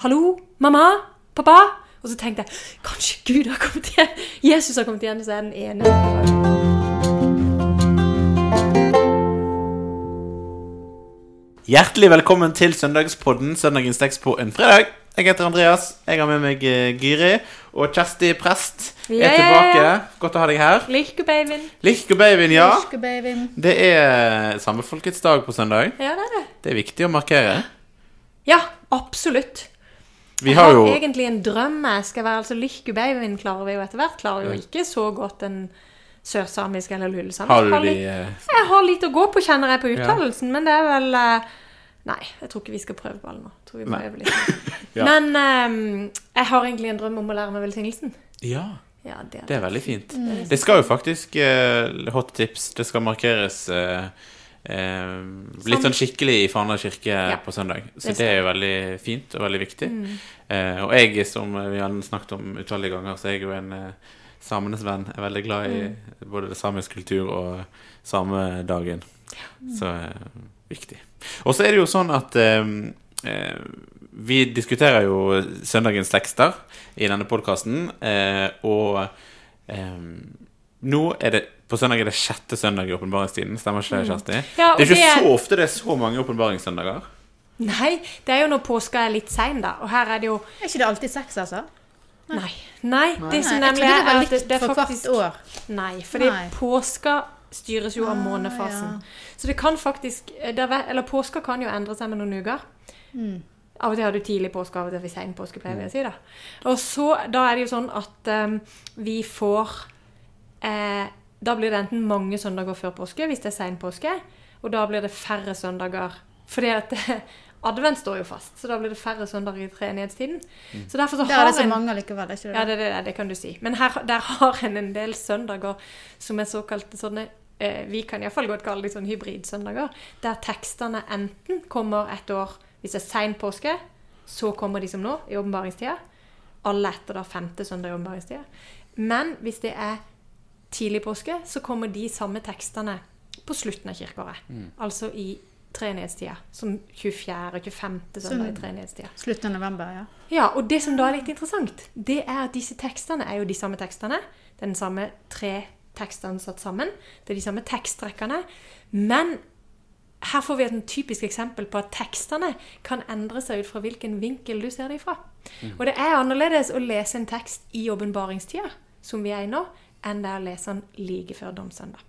'Hallo, mamma? Pappa?' Og så tenkte jeg kanskje Gud har kommet igjen. Jesus har kommet igjen, så er den ene. Hjertelig velkommen til Søndagspodden, søndagens tekst på en fredag. Jeg heter Andreas. Jeg har med meg eh, Gyri. Og Kjersti Prest er yeah. tilbake. Godt å ha deg her. Lykkebabyen. Lykkebabyen, ja. Huskebabyen. Det er samefolkets dag på søndag. Ja, det er det. Det er viktig å markere. Ja, absolutt. Vi har jo egentlig en drøm. Jeg skal være altså Lykkebabyen klarer vi jo etter hvert. Klarer jo ikke så godt en sørsamisk eller lulesamisk. Har du de eh, Jeg har litt å gå på, kjenner jeg på Ja. uttalelsen, men det er vel eh, Nei, jeg tror ikke vi skal prøve på alle nå. Tror vi må øve litt. Ja. Men um, jeg har egentlig en drøm om å lære meg velsignelsen. Ja, Ja, det, det er veldig fint. Mm. Det skal jo faktisk uh, Hot tips. Det skal markeres eh, eh, litt sånn skikkelig i Fana kirke Ja. på søndag. Så Det det er jo veldig fint og veldig viktig. Mm. Eh, og jeg, som vi har snakket om utallige ganger, så er jeg jo en eh, samenes venn. Jeg er veldig glad i Mm. både det samisk kultur og samedagen. Så eh, viktig. Og så er det jo sånn at eh, eh, vi diskuterer jo søndagens tekster i denne podkasten, eh, og nå er det på søndag er det sjette søndag i åpenbaringstiden. Stemmer ikke det, Kjersti? Mm. Ja, det er ikke det så ofte det er så mange åpenbaringssøndager. Nei, det er jo når påska er litt sein, da. Og her er det jo Er ikke det alltid seks, altså? Nei. Nei, det som nemlig er, at det, det er for faktisk hvert år. Nei, fordi Nei. påska styres jo av Ah, ja. Så det kan faktisk det er, Eller påska kan jo endre seg med noen uker. Mm. Av og til har du tidlig påske, av og til har vi sein påske, pleier vi å si. Da Og så, da er det jo sånn at um, vi får eh, Da blir det enten mange søndager før påske, hvis det er sein påske, og da blir det færre søndager. Fordi at advent står jo fast, så da blir det færre søndager i treenighetstiden. Så derfor så Der er har det så mange likevel, er ikke det? ja, det, det, det kan du si. Men her, der har en en del søndager som er såkalte sånne eh, Vi kan iallfall godt kalle de sånne hybridsøndager. Der tekstene enten kommer et år Hvis det er sein påske, så kommer de som nå, i åpenbaringstida. Alle etter da femte søndag i åpenbaringstida. Men hvis det er tidlig påske, så kommer de samme tekstene på slutten av kirkeåret. Altså i treenighetstida. Som 24. og 25. søndag i treenighetstida. Slutten av november, ja. Ja, og det som da er litt interessant, det er at disse tekstene er jo de samme tekstene. Det er den samme tre tekstene satt sammen. Det er de samme tekstrekkene. Men her får vi et typisk eksempel på at tekstene kan endre seg ut fra hvilken vinkel du ser dem fra. Mm. Og det er annerledes å lese en tekst i åpenbaringstida, som vi er i nå, enn det er å lese den like før domssøndag.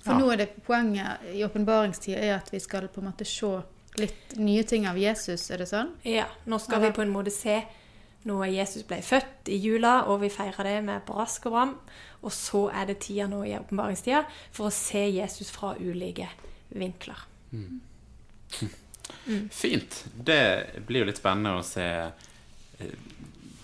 For Ja. nå er det poenget i åpenbaringstida er at vi skal på en måte se litt nye ting av Jesus, er det sånn? Ja, nå skal vi på en måte se når Jesus ble født i jula, og vi feirer det med brask og bram. Og så er det tida nå i åpenbaringstida for å se Jesus fra ulike vinkler. Fint. Det blir jo litt spennende å se eh,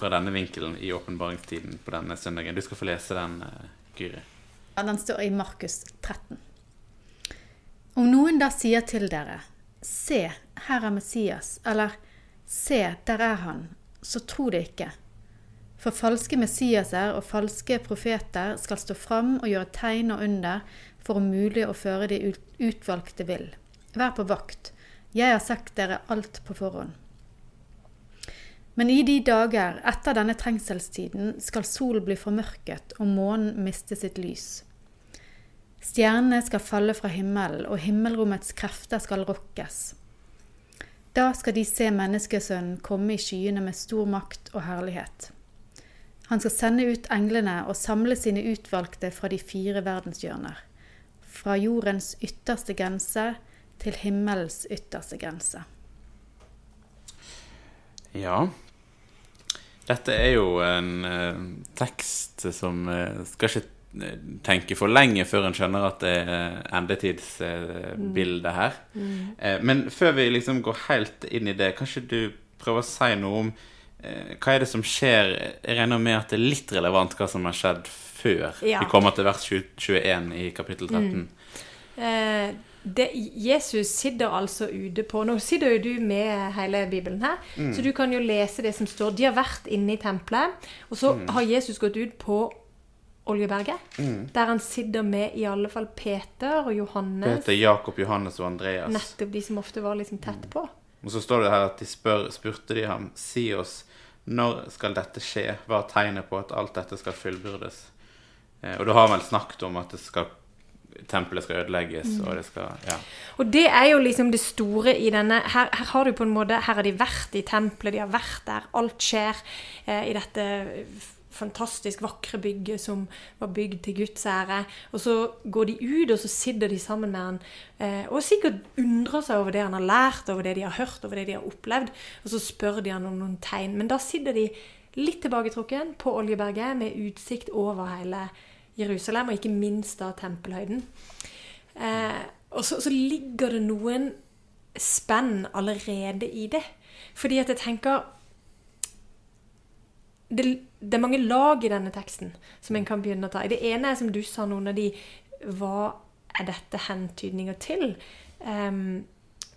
fra denne vinkelen i åpenbaringstiden på denne søndagen. Du skal få lese den, eh, Gyri. Ja, den står i Markus 13. Om noen da sier til dere, se, her er Messias, eller se, der er han, så tro det ikke. For falske Messiaser og falske profeter skal stå fram og gjøre tegn og under for om mulig å føre de utvalgte vill. Vær på vakt. Jeg har sagt dere alt på forhånd. Men i de dager etter denne trengselstiden skal solen bli formørket og månen miste sitt lys. Stjernene skal falle fra himmelen, og himmelrommets krefter skal rokkes. Da skal de se menneskesønnen komme i skyene med stor makt og herlighet. Han skal sende ut englene og samle sine utvalgte fra de fire verdenshjørner. Fra jordens ytterste grense til himmelens ytterste grense. Ja. Dette er jo en eh, tekst som eh, skal ikke eh, tenke for lenge før en skjønner at det er endetidsbildet her. Eh, men før vi liksom går helt inn i det, kanskje du prøver å si noe om eh, hva er det som skjer? Jeg regner med at det er litt relevant hva som har skjedd før Ja. vi kommer til vers 20 21 i kapittel 13. Eh, det, Jesus sitter altså ute på Nå sitter jo du med hele Bibelen her, så du kan jo lese det som står. De har vært inne i tempelet, og så har Jesus gått ut på Oljeberget, der han sitter med i alle fall Peter og Johannes. Peter, Jakob, Johannes og Andreas. Nettopp de som ofte var liksom tett på. Og så står det her at de spør, spurte de ham, si oss, når skal dette skje? Hva er tegnet på at alt dette skal fullbyrdes? Eh, og da har han vel snakket om at det skal, tempelet skal ødelegges, og det skal Ja. Og det er jo liksom det store i denne Her, her har du på en måte Her har de vært i tempelet, de har vært der. Alt skjer eh, i dette fantastisk vakre bygget som var bygd til Guds ære. Og så går de ut, og så sitter de sammen med han. Eh, og sikkert undrer seg over det han har lært, over det de har hørt, over det de har opplevd. Og så spør de han om noen tegn. Men da sitter de litt tilbaketrukken på Oljeberget med utsikt over hele Jerusalem, og ikke minst da tempelhøyden. Eh, og så, så ligger det noen spenn allerede i det. Fordi at jeg tenker det, det, er mange lag i denne teksten som en kan begynne å ta i. Det ene er som du sa, noen av de Hva er dette hentydninger til? Um,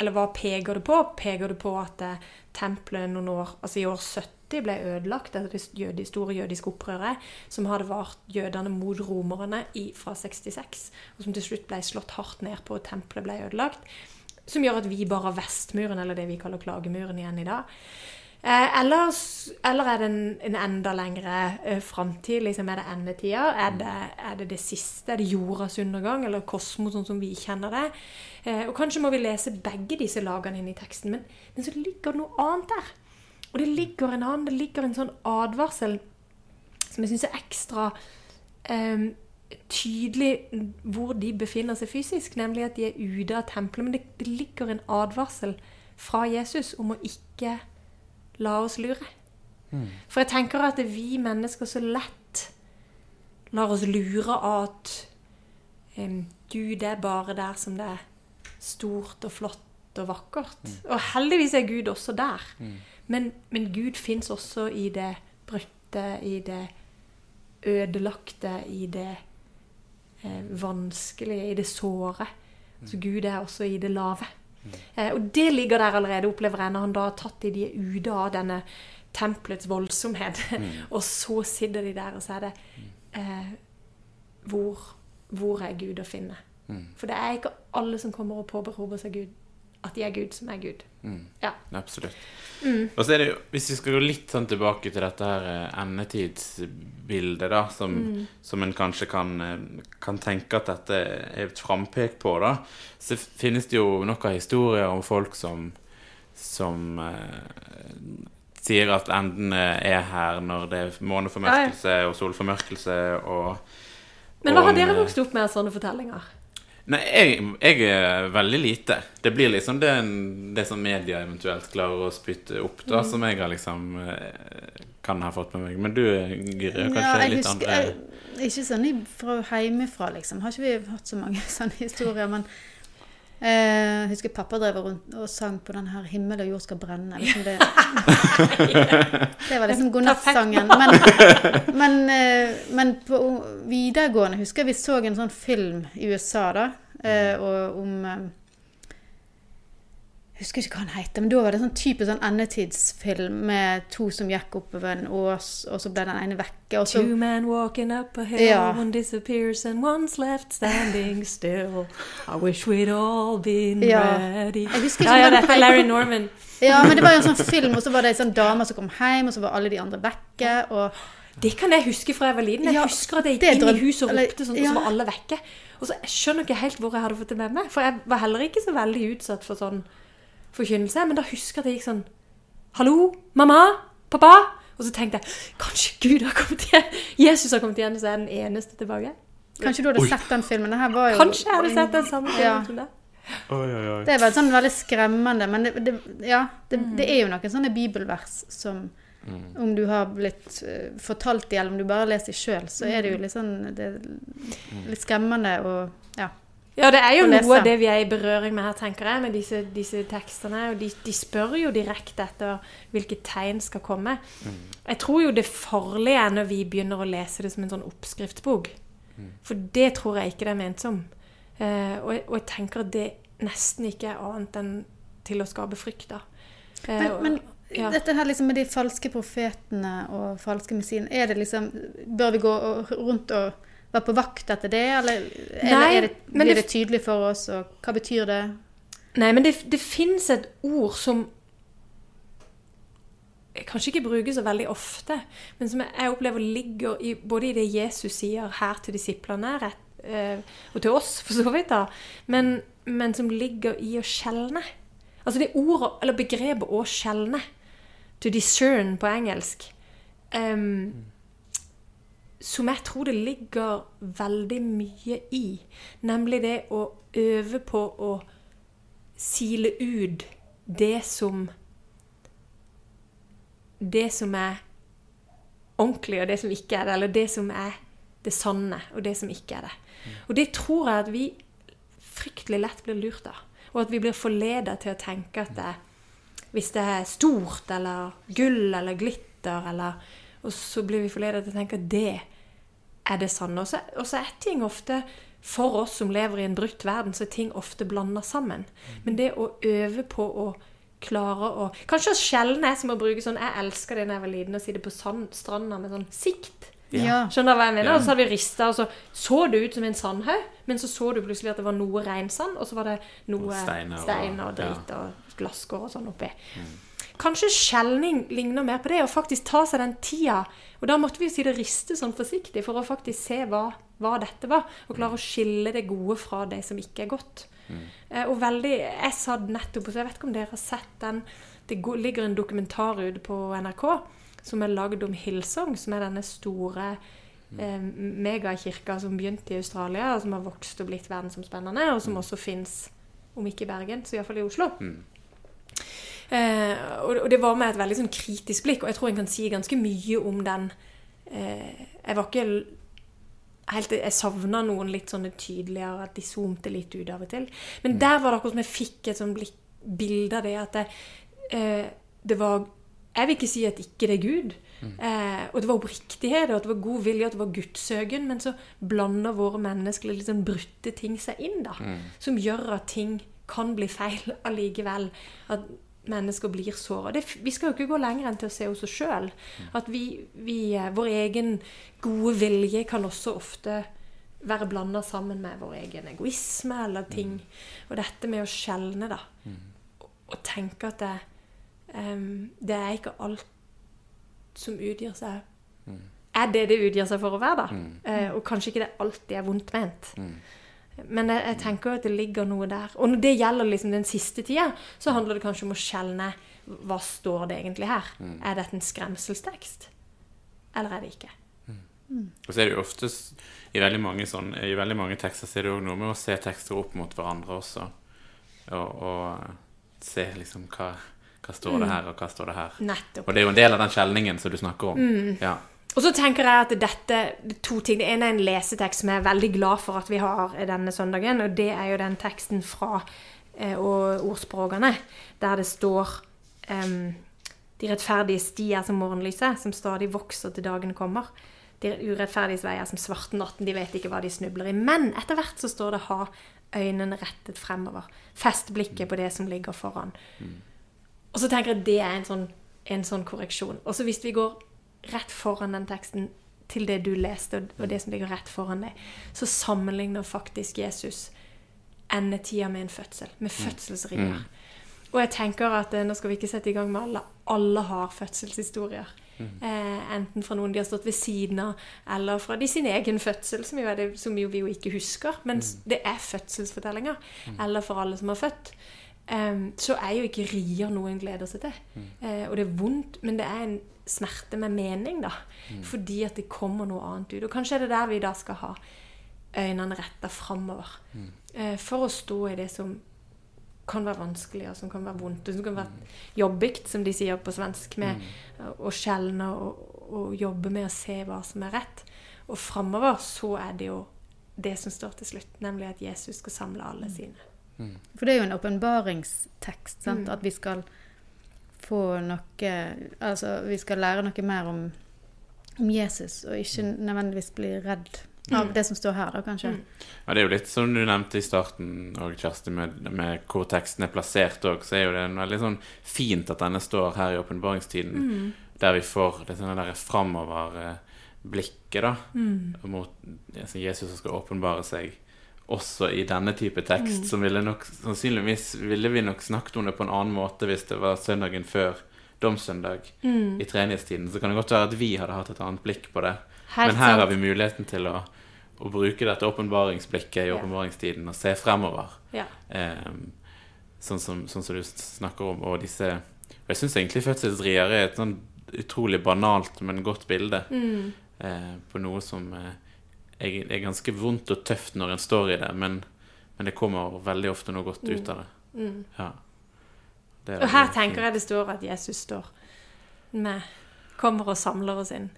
eller hva peker det på? Peker det på at uh, tempelet noen år, altså i år 70 ble ødelagt etter det jødi, store jødiske opprøret som hadde vart jødene mot romerne i, fra 66, og som til slutt ble slått hardt ned på, og tempelet ble ødelagt? Som gjør at vi bare har Vestmuren, eller det vi kaller Klagemuren, igjen i dag. Eh, eller, eller, er det en, en enda lengre eh, framtid? Liksom, er det endetida? Er det, er det det siste? Er det jordas undergang? Eller kosmos, sånn som vi kjenner det? Eh, og kanskje må vi lese begge disse lagene inn i teksten, men, men så ligger det noe annet der. Og det ligger en annen, det ligger en sånn advarsel som jeg syns er ekstra eh, tydelig hvor de befinner seg fysisk, nemlig at de er ute av tempelet. Men det, det ligger en advarsel fra Jesus om å ikke la oss lure. Mm. For jeg tenker at vi mennesker så lett lar oss lure av at um, Gud er bare der som det er stort og flott og vakkert. Mm. Og heldigvis er Gud også der. Mm. Men, men, Gud fins også i det brutte, i det ødelagte, i det eh, vanskelige, i det såre. Så Gud er også i det lave. Eh, og det ligger der allerede, opplever jeg, når han da har tatt de ute av denne tempelets voldsomhet. Mm. og så sitter de der, og så er det eh, hvor, hvor, er Gud å finne? Mm. For det er ikke alle som kommer og påberoper seg Gud, at de er Gud som er Gud. Mm. Ja. Absolutt. Mm. Og så er det jo, Hvis vi skal gå litt sånn tilbake til dette her eh, endetidsbildet, da, som, mm. som en kanskje kan, eh, kan, tenke at dette er et frampek på, da, så finnes det jo noen historier om folk som, som eh, sier at endene er her når det er måneformørkelse og solformørkelse og Men hva har dere vokst opp med av sånne fortellinger? Nei, jeg, jeg, er veldig lite. Det blir liksom det, det, som media eventuelt klarer å spytte opp, da, mm. som jeg har liksom eh, kan ha fått med meg. Men du, Gyri, kanskje ja, litt husker, andre jeg, Ikke sånn fra hjemmefra, liksom. Har ikke vi hatt så mange sånne historier. Men jeg husker pappa drev rundt og sang på den her 'Himmel og jord skal brenne'. Liksom det, det var liksom godnattsangen. Men, men, eh, men på videregående husker jeg vi så en sånn film i USA, da. Eh, og om eh, husker ikke hva han heter, men da var det sånn type sånn endetidsfilm med to som gikk oppover en ås, og så ble den ene vekke. Og så, Two men walking up a hill, ja. one disappears and one's left standing still. I wish we'd all been ja. ready. Jeg husker ikke ja, ja, det er Larry Norman. ja, men det var jo en sånn film, og så var det ei sånn dame som kom hjem, og så var alle de andre vekke. og det kan jeg huske fra jeg var liten. Jeg ja, husker at jeg gikk inn i huset og ropte, sånn, og så var alle vekke. Og så Jeg skjønner ikke helt hvor jeg hadde fått det med meg, for jeg var heller ikke så veldig utsatt for sånn forkynnelse. Men da husker jeg at jeg gikk sånn Hallo? Mamma? Pappa? Og så tenkte jeg kanskje Gud har kommet igjen. Jesus har kommet igjen, så er jeg den eneste tilbake. Kanskje du hadde Oi. sett den filmen? Jo... Kanskje jeg hadde sett den samme filmen ja. det. Oi, oi, oi. Det er vel sånn veldig skremmende, men det, det ja, det, mm. det, er jo noen sånne bibelvers som mm. Om du har blitt uh, fortalt de, eller om du bare leser sjøl, så er det jo mm. litt sånn det, mm. litt skremmende og ja. Ja, det er jo noe av det vi er i berøring med her, tenker jeg, med disse, disse tekstene. Og de, de, spør jo direkte etter hvilke tegn skal komme. Mm. Jeg tror jo det farlige er når vi begynner å lese det som en sånn oppskriftsbok. Mm. For det tror jeg ikke det er ment som. Uh, og, og, jeg tenker at det nesten ikke er annet enn til å skape frykt, da. Uh, men, men ja. dette her liksom med de falske profetene og falske messiene, er det liksom Bør vi gå rundt og var på vakt etter det, eller, Nei, eller det, blir det, det, tydelig for oss, og hva betyr det? Nei, men det, det fins et ord som kanskje ikke brukes så veldig ofte, men som jeg opplever ligger i, både i det Jesus sier her til disiplene, rett, eh, og til oss, for så vidt, da, men, men som ligger i å skjelne. Altså det ordet, eller begrepet 'å skjelne', to discern på engelsk, em, som jeg tror det ligger veldig mye i. Nemlig det å øve på å sile ut det som Det som er ordentlig, og det som ikke er det. Eller det som er det sanne, og det som ikke er det. Og det tror jeg at vi fryktelig lett blir lurt av. Og at vi blir forledet til å tenke at det, hvis det er stort, eller gull, eller glitter, eller Og så blir vi forledet til å tenke at det er det sanne. Og så, og så er ting ofte For oss som lever i en brutt verden, så er ting ofte blanda sammen. Men det å øve på å klare å Kanskje sjelden jeg som å bruke sånn Jeg elsker det når jeg var liten, å sitte på sand, stranda med sånn sikt. Ja. Skjønner du hva jeg mener? Ja. Og så hadde vi rista, og så så det ut som en sandhaug, men så så du plutselig at det var noe reinsand, og så var det noe steiner, steiner og- drit og glasskår og sånn oppi. Kanskje skjelning ligner mer på det, å faktisk ta seg den tida. Og da måtte vi jo si det riste sånn forsiktig, for å faktisk se hva, hva dette var. Og klare å skille det gode fra det som ikke er godt. Mm. og veldig Jeg satt nettopp og så Jeg vet ikke om dere har sett den. Det ligger en dokumentar ute på NRK som er lagd om Hillsong, som er denne store eh, megakirka som begynte i Australia, og som har vokst og blitt verdensomspennende, og som også fins, om ikke i Bergen, så iallfall i Oslo. Eh, og, og det var med et veldig sånn kritisk blikk, og jeg tror en kan si ganske mye om den. Eh, jeg var ikke helt Jeg savna noen litt sånne tydeligere, at de zoomte litt ut av og til. Men der var det akkurat som jeg fikk et sånn blikk, bilde av det at det, eh, det var Jeg vil ikke si at ikke det er Gud. Eh, og det var oppriktighet, og det var god vilje, og at det var gudssøken. Men så blander våre menneskelige litt sånn brutte ting seg inn, da. Som gjør at ting kan bli feil allikevel. At mennesker blir såra. Vi skal jo ikke gå lenger enn til å se hos oss sjøl. At vi, vi, eh, vår egen gode vilje kan også ofte være blanda sammen med vår egen egoisme eller ting. Og dette med å skjelne, da. Og, og tenke at det, um, det er ikke alt som utgjør seg Er det det utgjør seg for å være, da? Uh, og kanskje ikke det alltid er vondt ment. Men jeg, jeg tenker jo at det ligger noe der. Og når det gjelder liksom den siste tida, så handler det kanskje om å skjelne hva står det egentlig her. Er dette en skremselstekst? Eller er det ikke? Og så er det jo oftest i veldig mange, sånn, i veldig mange tekster så er det jo noe med å se tekster opp mot hverandre også. Og, og se liksom hva, hva står det her, og hva står det her. Nettopp. Og det er jo en del av den skjelningen som du snakker om. Ja. Og så tenker jeg at dette det to ting. Det ene er en lesetekst som jeg er veldig glad for at vi har denne søndagen, og det er jo den teksten fra eh, og ordspråkene, der det står em, De rettferdige stier som morgenlyset, som stadig vokser til dagen kommer. De urettferdiges veier som svarte natten, de vet ikke hva de snubler i. Men etter hvert så står det 'ha øynene rettet fremover'. Fest blikket på det som ligger foran. Og så tenker jeg at det er en sånn, en sånn korreksjon. Og så hvis vi går rett foran den teksten til det du leste, og- det som ligger rett foran deg, så sammenligner faktisk Jesus endetida med en fødsel. Med fødselsrier. Og jeg tenker at eh, nå skal vi ikke sette i gang med alle. Alle har fødselshistorier. Eh, enten fra noen de har stått ved siden av, eller fra de sin egen fødsel, som jo, det, som jo vi jo ikke husker. Men det er fødselsfortellinger. Eller for alle som har født. Så er jo ikke rier noe en gleder seg til. Eh, og det er vondt, men det er en smerte med mening, da. Fordi at det kommer noe annet ut. Og kanskje er det der vi da skal ha øynene retta framover. Eh, for å stå i det som kan være vanskelig, og som kan være vondt, og som kan være jobbigt, som de sier på svensk, med å skjelne og, og jobbe med å se hva som er rett. Og framover så er det jo det som står til slutt, nemlig at Jesus skal samle alle sine. For det er jo en åpenbaringstekst. Mm. At vi skal få noe Altså, vi skal lære noe mer om, om Jesus, og ikke nødvendigvis bli redd av Mm. det som står her, da, kanskje. Mm. Ja, det er jo litt som du nevnte i starten, og Kjersti, med, med hvor teksten er plassert òg, så er jo det en veldig sånn fint at denne står her i åpenbaringstiden, der vi får det sånne derre framoverblikket, da, mot altså Jesus som skal åpenbare seg også i denne type tekst, som ville nok sannsynligvis ville vi nok snakket om det på en annen måte hvis det var søndagen før domssøndag i treningstiden. Så kan det godt være at vi hadde hatt et annet blikk på det. Helt Men her sant. har vi muligheten til å, å bruke dette åpenbaringsblikket i Ja. åpenbaringstiden og se fremover. Ja. Um, sånn, som, sånn som du snakker om. Og disse og Jeg syns egentlig fødselsrier er et sånn utrolig banalt, men godt bilde Mm. eh, på noe som eh, er, er ganske vondt og tøft når en står i det, men, men det kommer veldig ofte noe godt ut av det. Mm. Ja. Det Og her tenker jeg det står at Jesus står med Kommer og samler oss inn.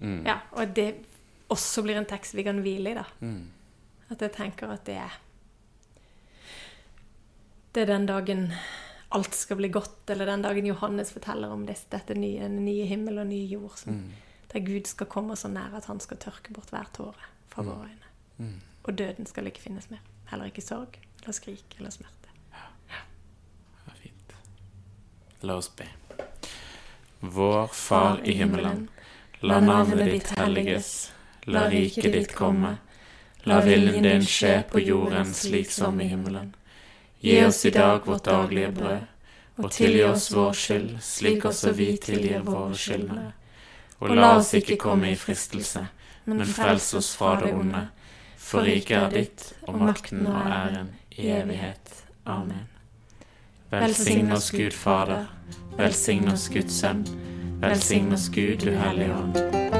Mm. Ja, og det også blir en tekst vi kan hvile i, da. Mm. At jeg tenker at det er Det er den dagen alt skal bli godt, eller den dagen Johannes forteller om dette, dette nye, den nye himmel og nye jord. Som, Mm. Der Gud skal komme så nær at han skal tørke bort hver tåre fra våre øyne. Mm. Og døden skal ikke finnes mer. Heller ikke sorg eller skrik eller smerte. Ja, fint. La oss be. Vår Far i himmelen. La navnet ditt helliges. La riket ditt komme. La viljen din skje på jorden slik som i himmelen. Gi oss i dag vårt daglige brød, og tilgi oss vår skyld, slik også vi tilgir våre skyldnere. Og la oss ikke komme i fristelse, men frels oss fra det onde. For riket er ditt, og makten og æren i evighet. Amen. Velsign oss Gud Fader, velsign oss Guds Sønn, velsign oss Gud, du Hellige Ånd.